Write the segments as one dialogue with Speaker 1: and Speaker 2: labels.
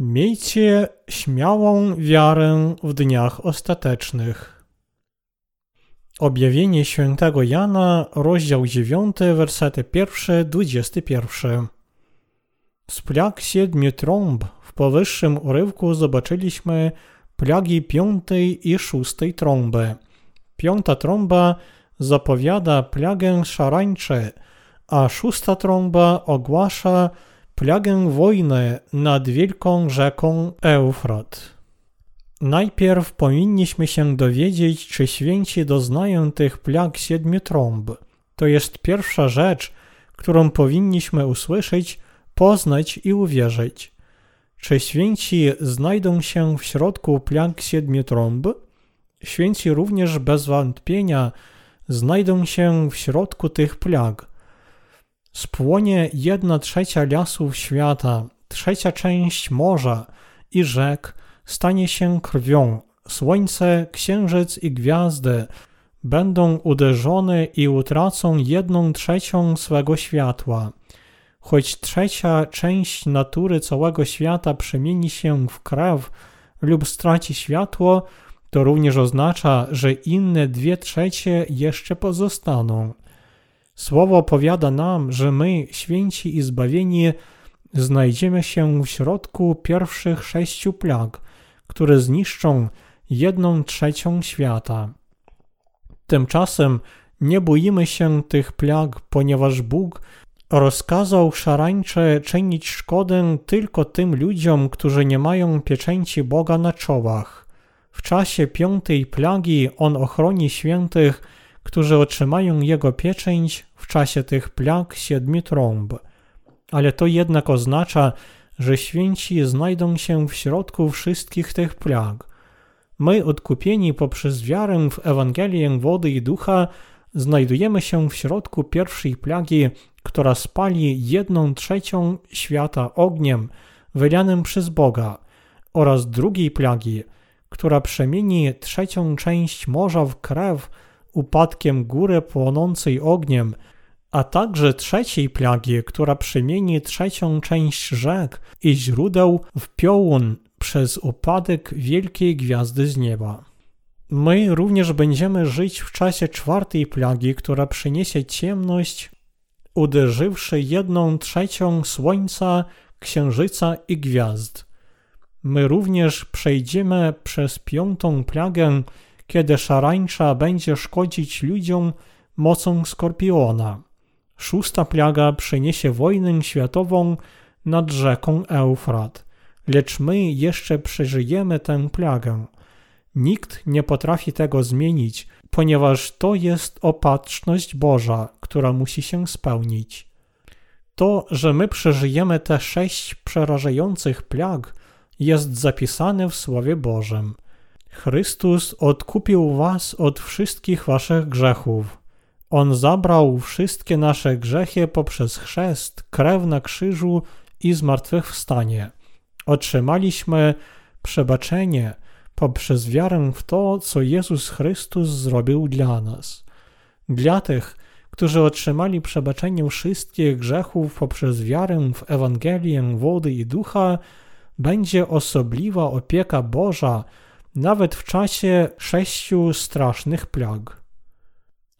Speaker 1: Miejcie śmiałą wiarę w dniach ostatecznych. Objawienie świętego Jana, rozdział 9, wersety 1-21. Z plag siedmiu trąb w powyższym urywku zobaczyliśmy plagi piątej i szóstej trąby. Piąta trąba zapowiada plagę szarańczy, a szósta trąba ogłasza plagę wojny nad wielką rzeką Eufrat. Najpierw powinniśmy się dowiedzieć, czy święci doznają tych plag siedmiu trąb. To jest pierwsza rzecz, którą powinniśmy usłyszeć, poznać i uwierzyć. Czy święci znajdą się w środku plag siedmiu trąb? Święci również bez wątpienia znajdą się w środku tych plag. Spłonie jedna trzecia lasów świata, trzecia część morza i rzek stanie się krwią. Słońce, księżyc i gwiazdy będą uderzone i utracą jedną trzecią swego światła. Choć trzecia część natury całego świata przemieni się w krew lub straci światło, to również oznacza, że inne dwie trzecie jeszcze pozostaną. Słowo powiada nam, że my, święci i zbawieni, znajdziemy się w środku pierwszych sześciu plag, które zniszczą jedną trzecią świata. Tymczasem nie boimy się tych plag, ponieważ Bóg rozkazał szarańcze czynić szkodę tylko tym ludziom, którzy nie mają pieczęci Boga na czołach. W czasie piątej plagi On ochroni świętych, którzy otrzymają Jego pieczęć w czasie tych plag siedmiu trąb. Ale to jednak oznacza, że święci znajdą się w środku wszystkich tych plag. My, odkupieni poprzez wiarę w Ewangelię wody i ducha, znajdujemy się w środku pierwszej plagi, która spali jedną trzecią świata ogniem wylianym przez Boga, oraz drugiej plagi, która przemieni trzecią część morza w krew upadkiem góry płonącej ogniem, a także trzeciej plagi, która przemieni trzecią część rzek i źródeł w piołun przez upadek wielkiej gwiazdy z nieba. My również będziemy żyć w czasie czwartej plagi, która przyniesie ciemność, uderzywszy jedną trzecią słońca, księżyca i gwiazd. My również przejdziemy przez piątą plagę, kiedy szarańcza będzie szkodzić ludziom mocą skorpiona. Szósta plaga przyniesie wojnę światową nad rzeką Eufrat, lecz my jeszcze przeżyjemy tę plagę. Nikt nie potrafi tego zmienić, ponieważ to jest opatrzność Boża, która musi się spełnić. To, że my przeżyjemy te sześć przerażających plag, jest zapisane w Słowie Bożym. Chrystus odkupił was od wszystkich waszych grzechów. On zabrał wszystkie nasze grzechy poprzez chrzest, krew na krzyżu i zmartwychwstanie. Otrzymaliśmy przebaczenie poprzez wiarę w to, co Jezus Chrystus zrobił dla nas. Dla tych, którzy otrzymali przebaczenie wszystkich grzechów poprzez wiarę w Ewangelię wody i ducha, będzie osobliwa opieka Boża nawet w czasie sześciu strasznych plag.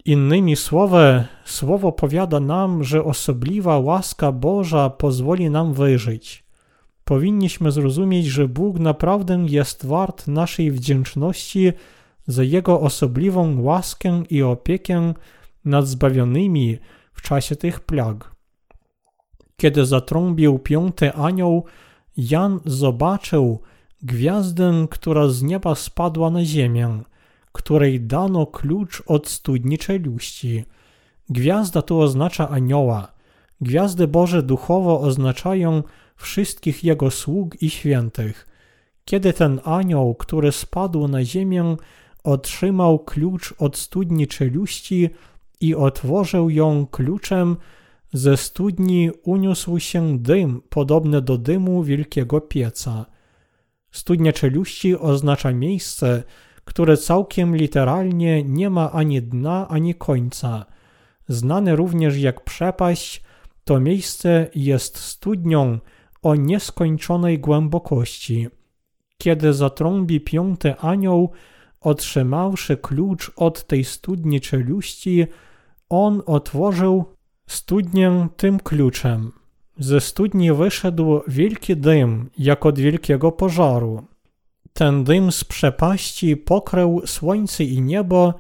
Speaker 1: Innymi słowy, słowo powiada nam, że osobliwa łaska Boża pozwoli nam wyżyć. Powinniśmy zrozumieć, że Bóg naprawdę jest wart naszej wdzięczności za Jego osobliwą łaskę i opiekę nad zbawionymi w czasie tych plag. Kiedy zatrąbił piąty anioł, Jan zobaczył gwiazdę, która z nieba spadła na ziemię, której dano klucz od studni czeluści. Gwiazda tu oznacza anioła. Gwiazdy Boże duchowo oznaczają wszystkich Jego sług i świętych. Kiedy ten anioł, który spadł na ziemię, otrzymał klucz od studni czeluści i otworzył ją kluczem, ze studni uniósł się dym podobny do dymu wielkiego pieca. Studnia czeluści oznacza miejsce, które całkiem literalnie nie ma ani dna, ani końca. Znane również jak przepaść, to miejsce jest studnią, o nieskończonej głębokości. Kiedy zatrąbi piąty anioł, otrzymawszy klucz od tej studni czeluści, on otworzył studnię tym kluczem. Ze studni wyszedł wielki dym, jak od wielkiego pożaru. Ten dym z przepaści pokrył słońce i niebo,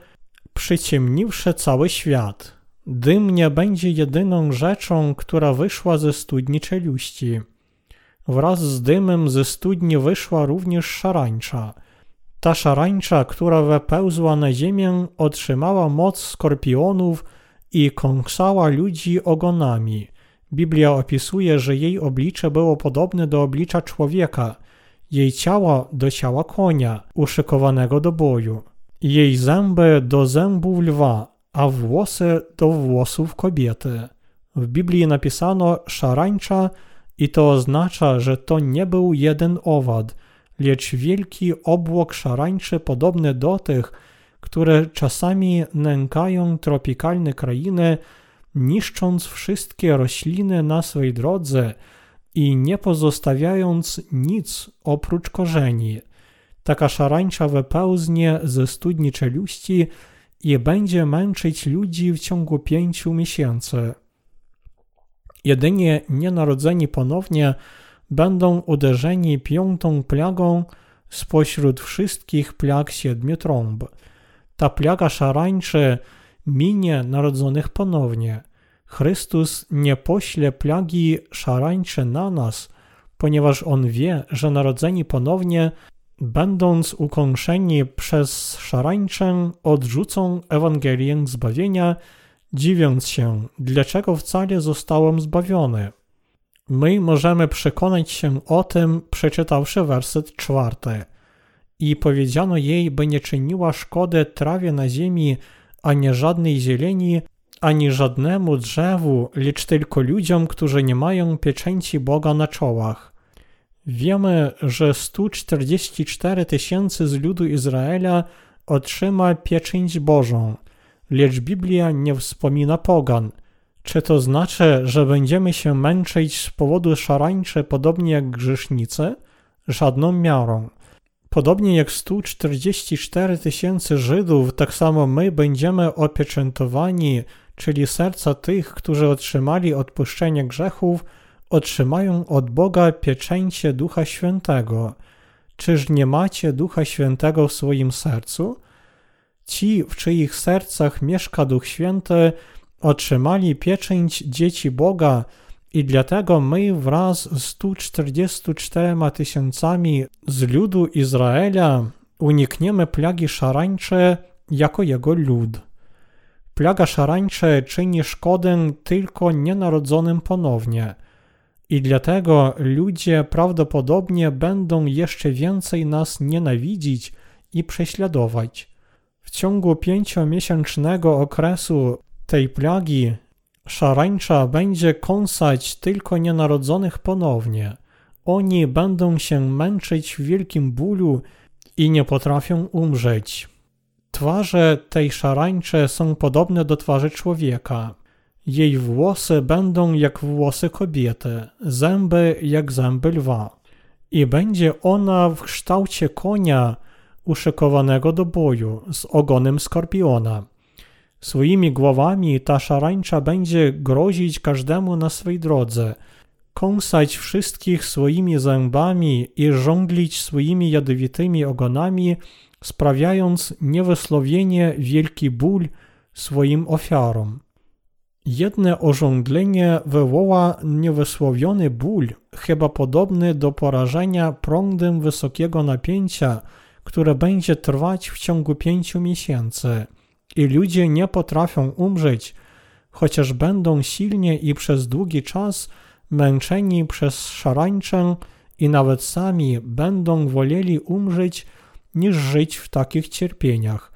Speaker 1: przyciemniwszy cały świat. Dym nie będzie jedyną rzeczą, która wyszła ze studni czeluści. Wraz z dymem ze studni wyszła również szarańcza. Ta szarańcza, która wepełzła na ziemię, otrzymała moc skorpionów i kąsała ludzi ogonami. Biblia opisuje, że jej oblicze było podobne do oblicza człowieka, jej ciało do ciała konia, uszykowanego do boju, jej zęby do zębów lwa, a włosy do włosów kobiety. W Biblii napisano szarańcza i to oznacza, że to nie był jeden owad, lecz wielki obłok szarańczy podobny do tych, które czasami nękają tropikalne krainy, niszcząc wszystkie rośliny na swej drodze i nie pozostawiając nic oprócz korzeni. Taka szarańcza wypełznie ze studni czeluści i będzie męczyć ludzi w ciągu pięciu miesięcy. Jedynie nienarodzeni ponownie będą uderzeni piątą plagą spośród wszystkich plag siedmiu trąb. Ta plaga szarańczy minie narodzonych ponownie. Chrystus nie pośle plagi szarańczy na nas, ponieważ On wie, że narodzeni ponownie, będąc ukąszeni przez szarańczę, odrzucą Ewangelię zbawienia, dziwiąc się, dlaczego wcale zostałem zbawiony. My możemy przekonać się o tym, przeczytawszy werset czwarty. I powiedziano jej, by nie czyniła szkody trawie na ziemi, ani żadnej zieleni, ani żadnemu drzewu, lecz tylko ludziom, którzy nie mają pieczęci Boga na czołach. Wiemy, że 144 tysięcy z ludu Izraela otrzyma pieczęć Bożą, lecz Biblia nie wspomina pogan. Czy to znaczy, że będziemy się męczyć z powodu szarańczy podobnie jak grzesznicy? Żadną miarą. Podobnie jak 144 tysięcy Żydów, tak samo my będziemy opieczętowani, czyli serca tych, którzy otrzymali odpuszczenie grzechów, otrzymają od Boga pieczęcie Ducha Świętego. Czyż nie macie Ducha Świętego w swoim sercu? Ci, w czyich sercach mieszka Duch Święty, otrzymali pieczęć dzieci Boga, i dlatego my wraz z 144 tysiącami z ludu Izraela unikniemy plagi szarańcze jako jego lud. Plaga szarańcze czyni szkodę tylko nienarodzonym ponownie i dlatego ludzie prawdopodobnie będą jeszcze więcej nas nienawidzić i prześladować. W ciągu pięciomiesięcznego okresu tej plagi Szarańcza będzie kąsać tylko nienarodzonych ponownie. Oni będą się męczyć w wielkim bólu i nie potrafią umrzeć. Twarze tej szarańcze są podobne do twarzy człowieka. Jej włosy będą jak włosy kobiety, zęby jak zęby lwa. I będzie ona w kształcie konia uszykowanego do boju z ogonem skorpiona. Swoimi głowami ta szarańcza będzie grozić każdemu na swej drodze, kąsać wszystkich swoimi zębami i żonglić swoimi jadowitymi ogonami, sprawiając niewysłowienie wielki ból swoim ofiarom. Jedne ożądlenie wywoła niewysłowiony ból, chyba podobny do porażenia prądem wysokiego napięcia, które będzie trwać w ciągu pięciu miesięcy – i ludzie nie potrafią umrzeć, chociaż będą silnie i przez długi czas męczeni przez szarańczę i nawet sami będą woleli umrzeć niż żyć w takich cierpieniach.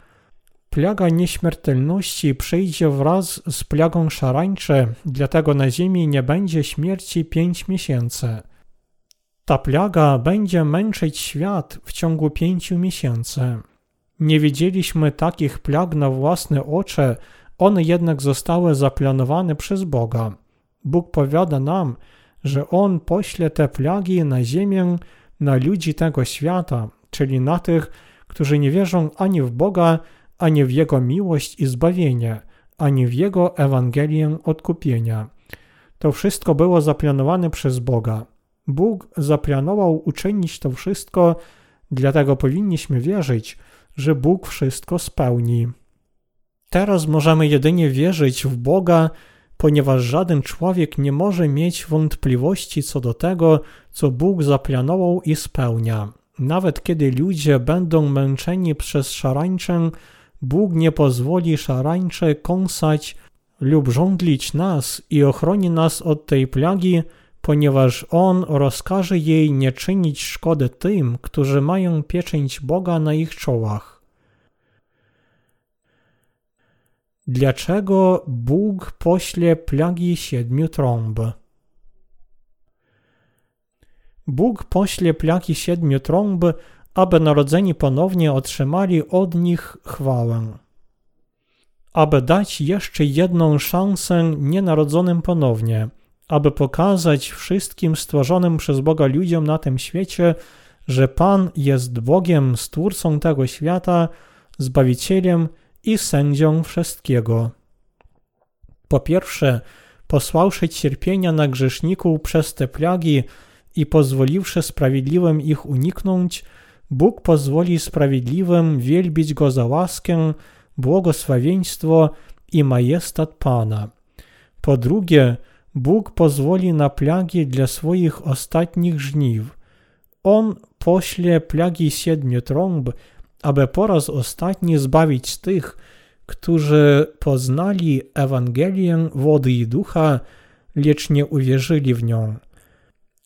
Speaker 1: Plaga nieśmiertelności przyjdzie wraz z plagą szarańczy, dlatego na ziemi nie będzie śmierci pięć miesięcy. Ta plaga będzie męczyć świat w ciągu pięciu miesięcy. Nie widzieliśmy takich plag na własne oczy, one jednak zostały zaplanowane przez Boga. Bóg powiada nam, że On pośle te plagi na ziemię, na ludzi tego świata, czyli na tych, którzy nie wierzą ani w Boga, ani w Jego miłość i zbawienie, ani w Jego Ewangelię odkupienia. To wszystko było zaplanowane przez Boga. Bóg zaplanował uczynić to wszystko, dlatego powinniśmy wierzyć, że Bóg wszystko spełni. Teraz możemy jedynie wierzyć w Boga, ponieważ żaden człowiek nie może mieć wątpliwości co do tego, co Bóg zaplanował i spełnia. Nawet kiedy ludzie będą męczeni przez szarańczę, Bóg nie pozwoli szarańcze kąsać lub żądlić nas i ochroni nas od tej plagi, ponieważ On rozkaże jej nie czynić szkody tym, którzy mają pieczęć Boga na ich czołach. Dlaczego Bóg pośle plagi siedmiu trąb? Bóg pośle plagi siedmiu trąb, aby narodzeni ponownie otrzymali od nich chwałę. Aby dać jeszcze jedną szansę nienarodzonym ponownie, aby pokazać wszystkim stworzonym przez Boga ludziom na tym świecie, że Pan jest Bogiem, Stwórcą tego świata, Zbawicielem i sędzią wszystkiego. Po pierwsze, posłałszy cierpienia na grzeszników przez te plagi i pozwoliwszy sprawiedliwym ich uniknąć, Bóg pozwoli sprawiedliwym wielbić Go za łaskę, błogosławieństwo i majestat Pana. Po drugie, Bóg pozwoli na plagi dla swoich ostatnich żniw. On pośle plagi siedmiu trąb, aby po raz ostatni zbawić tych, którzy poznali Ewangelię wody i ducha, lecz nie uwierzyli w nią.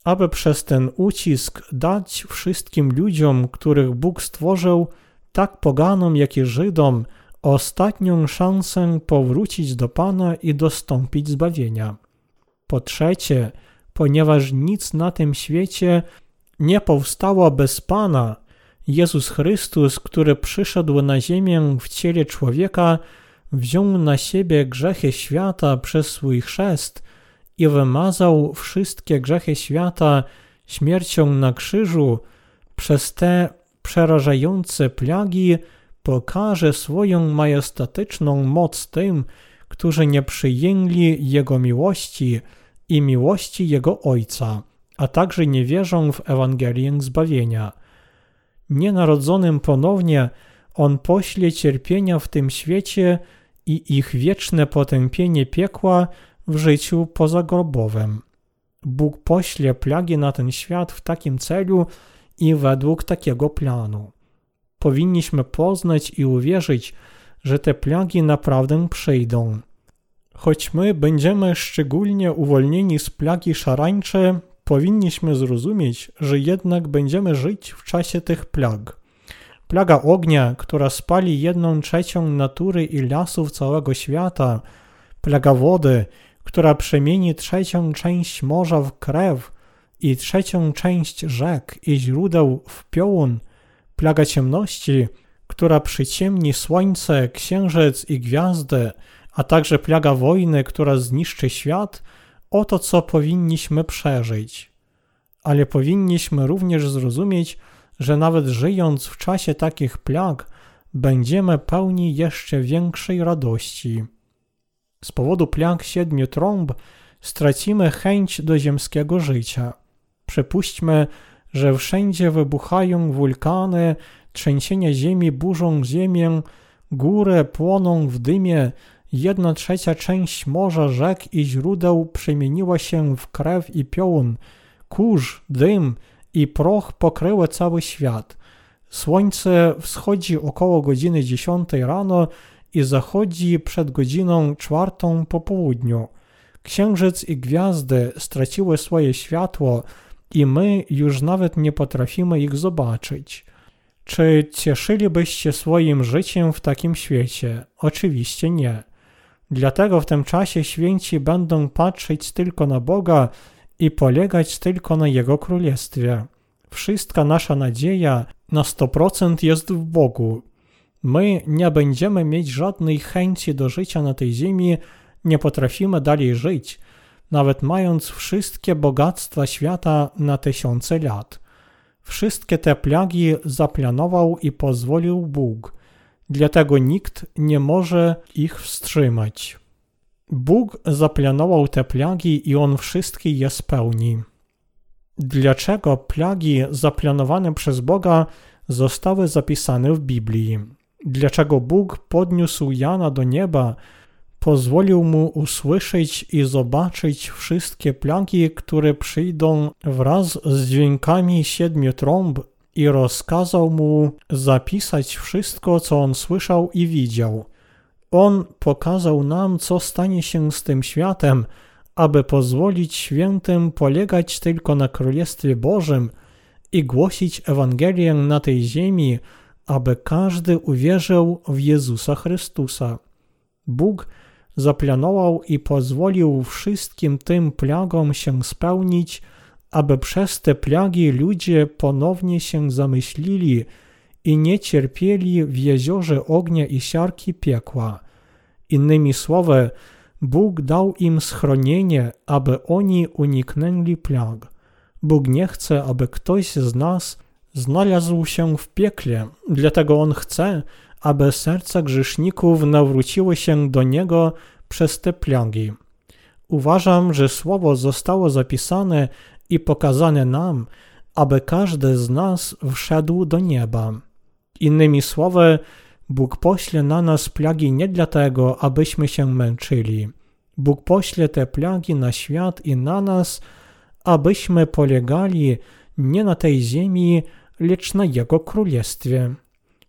Speaker 1: Aby przez ten ucisk dać wszystkim ludziom, których Bóg stworzył, tak poganom jak i Żydom, ostatnią szansę powrócić do Pana i dostąpić zbawienia. Po trzecie, ponieważ nic na tym świecie nie powstało bez Pana, Jezus Chrystus, który przyszedł na ziemię w ciele człowieka, wziął na siebie grzechy świata przez swój chrzest i wymazał wszystkie grzechy świata śmiercią na krzyżu, przez te przerażające plagi pokaże swoją majestatyczną moc tym, którzy nie przyjęli Jego miłości i miłości Jego Ojca, a także nie wierzą w Ewangelię zbawienia – nienarodzonym ponownie, On pośle cierpienia w tym świecie i ich wieczne potępienie piekła w życiu pozagrobowym. Bóg pośle plagi na ten świat w takim celu i według takiego planu. Powinniśmy poznać i uwierzyć, że te plagi naprawdę przyjdą. Choć my będziemy szczególnie uwolnieni z plagi szarańcze, powinniśmy zrozumieć, że jednak będziemy żyć w czasie tych plag. Plaga ognia, która spali jedną trzecią natury i lasów całego świata, plaga wody, która przemieni trzecią część morza w krew i trzecią część rzek i źródeł w piołun, plaga ciemności, która przyciemni słońce, księżyc i gwiazdy, a także plaga wojny, która zniszczy świat – Oto co powinniśmy przeżyć. Ale powinniśmy również zrozumieć, że nawet żyjąc w czasie takich plag, będziemy pełni jeszcze większej radości. Z powodu plag siedmiu trąb stracimy chęć do ziemskiego życia. Przypuśćmy, że wszędzie wybuchają wulkany, trzęsienia ziemi burzą ziemię, góry płoną w dymie, Jedna trzecia część morza, rzek i źródeł przemieniła się w krew i piołun. Kurz, dym i proch pokryły cały świat. Słońce wschodzi około godziny 10 rano i zachodzi przed godziną czwartą po południu. Księżyc i gwiazdy straciły swoje światło i my już nawet nie potrafimy ich zobaczyć. Czy cieszylibyście swoim życiem w takim świecie? Oczywiście nie. Dlatego w tym czasie święci będą patrzeć tylko na Boga i polegać tylko na Jego Królestwie. Wszystka nasza nadzieja na 100% jest w Bogu. My nie będziemy mieć żadnej chęci do życia na tej ziemi, nie potrafimy dalej żyć. nawet mając wszystkie bogactwa świata na tysiące lat. Wszystkie te plagi zaplanował i pozwolił Bóg, dlatego nikt nie może ich wstrzymać. Bóg zaplanował te plagi i On wszystkie je spełni. Dlaczego plagi zaplanowane przez Boga zostały zapisane w Biblii? Dlaczego Bóg podniósł Jana do nieba, pozwolił mu usłyszeć i zobaczyć wszystkie plagi, które przyjdą wraz z dźwiękami siedmiu trąb i rozkazał mu zapisać wszystko, co on słyszał i widział. On pokazał nam, co stanie się z tym światem, aby pozwolić świętym polegać tylko na Królestwie Bożym i głosić Ewangelię na tej ziemi, aby każdy uwierzył w Jezusa Chrystusa. Bóg zaplanował i pozwolił wszystkim tym plagom się spełnić, aby przez te plagi ludzie ponownie się zamyślili i nie cierpieli w jeziorze ognia i siarki piekła. Innymi słowy, Bóg dał im schronienie, aby oni uniknęli plag. Bóg nie chce, aby ktoś z nas znalazł się w piekle, dlatego On chce, aby serca grzeszników nawróciły się do Niego przez te plagi. Uważam, że słowo zostało zapisane i pokazane nam, aby każdy z nas wszedł do nieba. Innymi słowy, Bóg pośle na nas plagi nie dlatego, abyśmy się męczyli. Bóg pośle te plagi na świat i na nas, abyśmy polegali nie na tej ziemi, lecz na Jego Królestwie.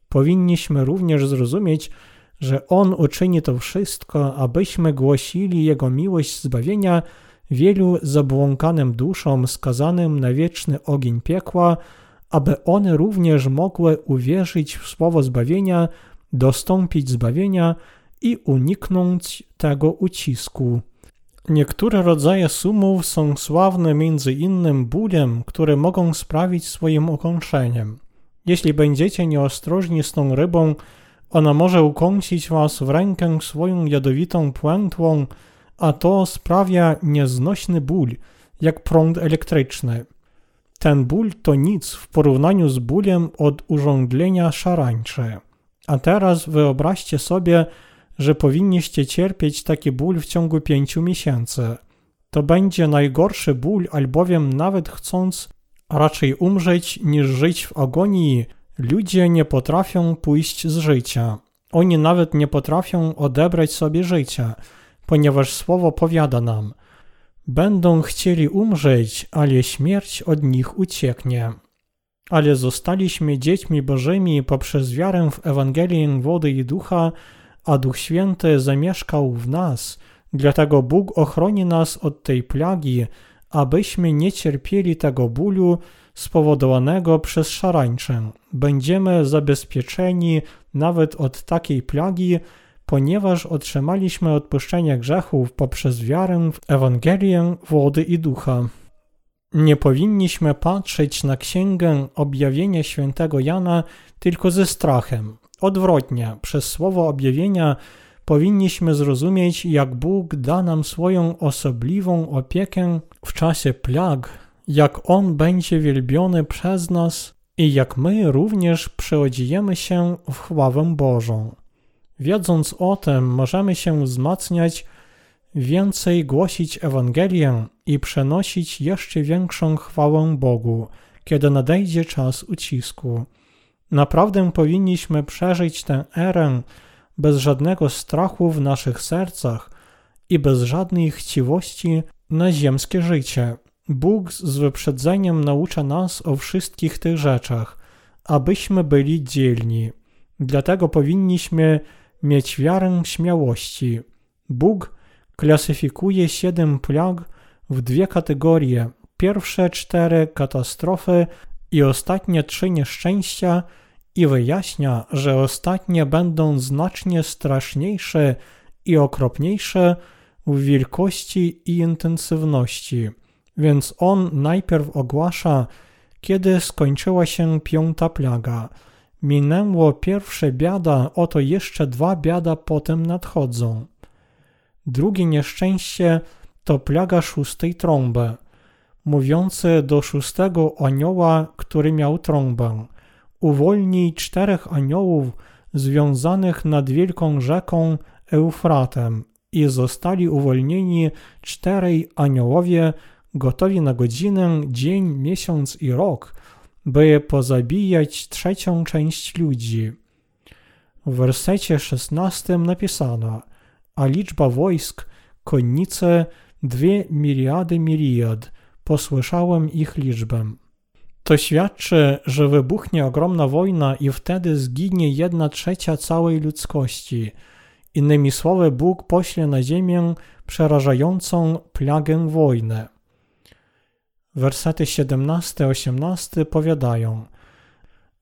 Speaker 1: Powinniśmy również zrozumieć, że On uczyni to wszystko, abyśmy głosili Jego miłość zbawienia wielu zabłąkanym duszom skazanym na wieczny ogień piekła, aby one również mogły uwierzyć w słowo zbawienia, dostąpić zbawienia i uniknąć tego ucisku. Niektóre rodzaje sumów są sławne między innym bólem, które mogą sprawić swoim ukończeniem. Jeśli będziecie nieostrożni z tą rybą, ona może ukąsić was w rękę swoją jadowitą płętłą, a to sprawia nieznośny ból, jak prąd elektryczny. Ten ból to nic w porównaniu z bólem od urządlenia szarańczy. A teraz wyobraźcie sobie, że powinniście cierpieć taki ból w ciągu pięciu miesięcy. To będzie najgorszy ból, albowiem nawet chcąc raczej umrzeć niż żyć w agonii, ludzie nie potrafią pójść z życia. Oni nawet nie potrafią odebrać sobie życia, ponieważ słowo powiada nam: Będą chcieli umrzeć, ale śmierć od nich ucieknie. Ale zostaliśmy dziećmi Bożymi poprzez wiarę w Ewangelię wody i ducha, a Duch Święty zamieszkał w nas. Dlatego Bóg ochroni nas od tej plagi, abyśmy nie cierpieli tego bólu spowodowanego przez szarańczę. Będziemy zabezpieczeni nawet od takiej plagi, ponieważ otrzymaliśmy odpuszczenie grzechów poprzez wiarę w Ewangelię wody i ducha. Nie powinniśmy patrzeć na księgę objawienia świętego Jana tylko ze strachem. Odwrotnie, przez słowo objawienia powinniśmy zrozumieć, jak Bóg da nam swoją osobliwą opiekę w czasie plag, jak On będzie wielbiony przez nas i jak my również przeodziejemy się w chwałę Bożą. Wiedząc o tym, możemy się wzmacniać, więcej głosić Ewangelię i przenosić jeszcze większą chwałę Bogu, kiedy nadejdzie czas ucisku. Naprawdę powinniśmy przeżyć tę erę bez żadnego strachu w naszych sercach i bez żadnej chciwości na ziemskie życie. Bóg z wyprzedzeniem naucza nas o wszystkich tych rzeczach, abyśmy byli dzielni. Dlatego powinniśmy mieć wiarę śmiałości. Bóg klasyfikuje siedem plag w dwie kategorie. Pierwsze cztery katastrofy i ostatnie trzy nieszczęścia i wyjaśnia, że ostatnie będą znacznie straszniejsze i okropniejsze w wielkości i intensywności. Więc on najpierw ogłasza, kiedy skończyła się piąta plaga. Minęło pierwsze biada, oto jeszcze dwa biada potem nadchodzą. Drugie nieszczęście to plaga szóstej trąby, mówiący do szóstego anioła, który miał trąbę. Uwolnij czterech aniołów związanych nad wielką rzeką Eufratem i zostali uwolnieni czterej aniołowie gotowi na godzinę, dzień, miesiąc i rok, by pozabijać trzecią część ludzi. W wersecie 16 napisano, a liczba wojsk, konnice, dwie miliady miliard, posłyszałem ich liczbę. To świadczy, że wybuchnie ogromna wojna i wtedy zginie jedna trzecia całej ludzkości. Innymi słowy, Bóg pośle na ziemię przerażającą plagę wojny. Wersety 17-18 powiadają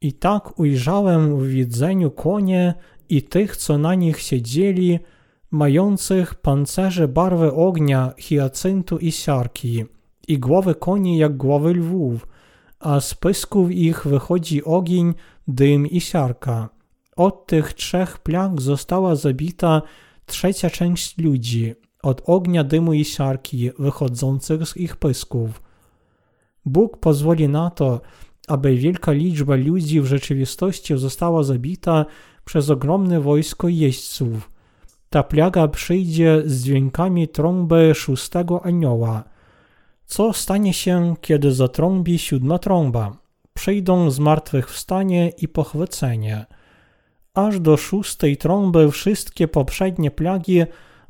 Speaker 1: I tak ujrzałem w widzeniu konie i tych, co na nich siedzieli, mających pancerze barwy ognia, hiacyntu i siarki, i głowy koni jak głowy lwów, a z pysków ich wychodzi ogień, dym i siarka. Od tych trzech plag została zabita trzecia część ludzi, od ognia, dymu i siarki wychodzących z ich pysków. Bóg pozwoli na to, aby wielka liczba ludzi w rzeczywistości została zabita przez ogromne wojsko jeźdźców. Ta plaga przyjdzie z dźwiękami trąby szóstego anioła. Co stanie się, kiedy zatrąbi siódma trąba? Przyjdą zmartwychwstanie i pochwycenie. Aż do szóstej trąby wszystkie poprzednie plagi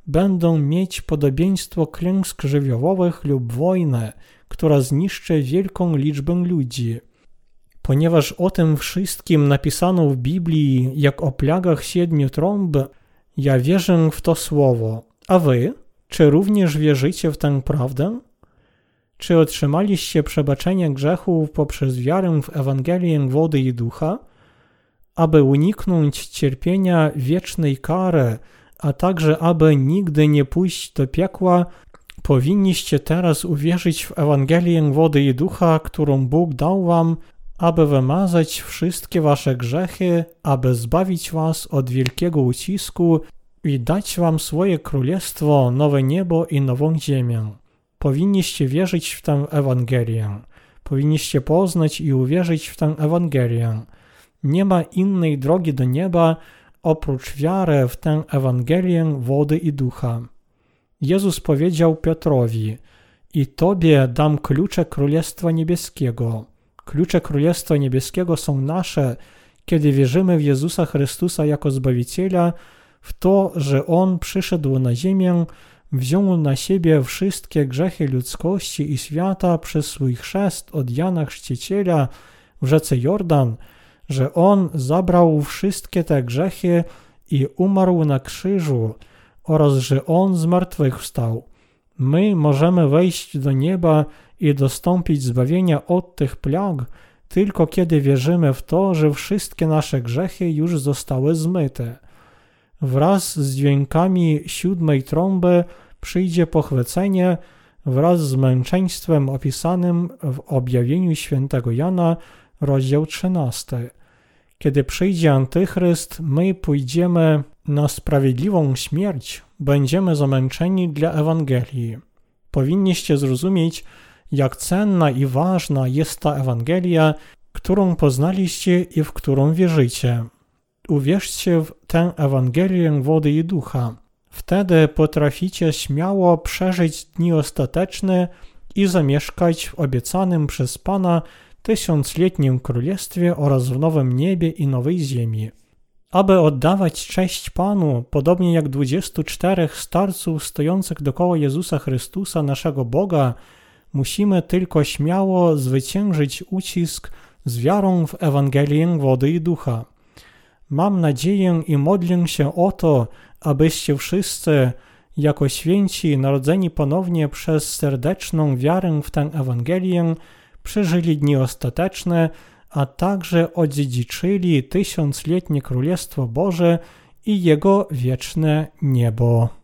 Speaker 1: będą mieć podobieństwo klęsk żywiołowych lub wojny, która zniszczy wielką liczbę ludzi. Ponieważ o tym wszystkim napisano w Biblii jak o plagach siedmiu trąb, ja wierzę w to słowo. A wy, czy również wierzycie w tę prawdę? Czy otrzymaliście przebaczenie grzechów poprzez wiarę w Ewangelię wody i ducha? Aby uniknąć cierpienia wiecznej kary, a także aby nigdy nie pójść do piekła, powinniście teraz uwierzyć w Ewangelię wody i ducha, którą Bóg dał wam, aby wymazać wszystkie wasze grzechy, aby zbawić was od wielkiego ucisku i dać wam swoje królestwo, nowe niebo i nową ziemię. Powinniście wierzyć w tę Ewangelię. Powinniście poznać i uwierzyć w tę Ewangelię. Nie ma innej drogi do nieba oprócz wiary w tę Ewangelię wody i ducha. Jezus powiedział Piotrowi: I tobie dam klucze Królestwa Niebieskiego. Klucze Królestwa Niebieskiego są nasze, kiedy wierzymy w Jezusa Chrystusa jako Zbawiciela, w to, że On przyszedł na ziemię, wziął na siebie wszystkie grzechy ludzkości i świata przez swój chrzest od Jana Chrzciciela w rzece Jordan, że On zabrał wszystkie te grzechy i umarł na krzyżu oraz że On zmartwychwstał. My możemy wejść do nieba i dostąpić zbawienia od tych plag, tylko kiedy wierzymy w to, że wszystkie nasze grzechy już zostały zmyte. Wraz z dźwiękami siódmej trąby przyjdzie pochwycenie wraz z męczeństwem opisanym w objawieniu świętego Jana, rozdział 13. Kiedy przyjdzie Antychryst, my pójdziemy na sprawiedliwą śmierć, będziemy zamęczeni dla Ewangelii. Powinniście zrozumieć, jak cenna i ważna jest ta Ewangelia, którą poznaliście i w którą wierzycie. Uwierzcie w tę Ewangelię wody i ducha. Wtedy potraficie śmiało przeżyć dni ostateczne i zamieszkać w obiecanym przez Pana tysiącletnim królestwie oraz w nowym niebie i nowej ziemi. Aby oddawać cześć Panu, podobnie jak 24 starców stojących dokoła Jezusa Chrystusa, naszego Boga, musimy tylko śmiało zwyciężyć ucisk z wiarą w Ewangelię wody i ducha. Mam nadzieję i modlę się o to, abyście wszyscy, jako święci narodzeni ponownie przez serdeczną wiarę w tę Ewangelię, przeżyli dni ostateczne, a także odziedziczyli tysiącletnie Królestwo Boże i Jego wieczne niebo.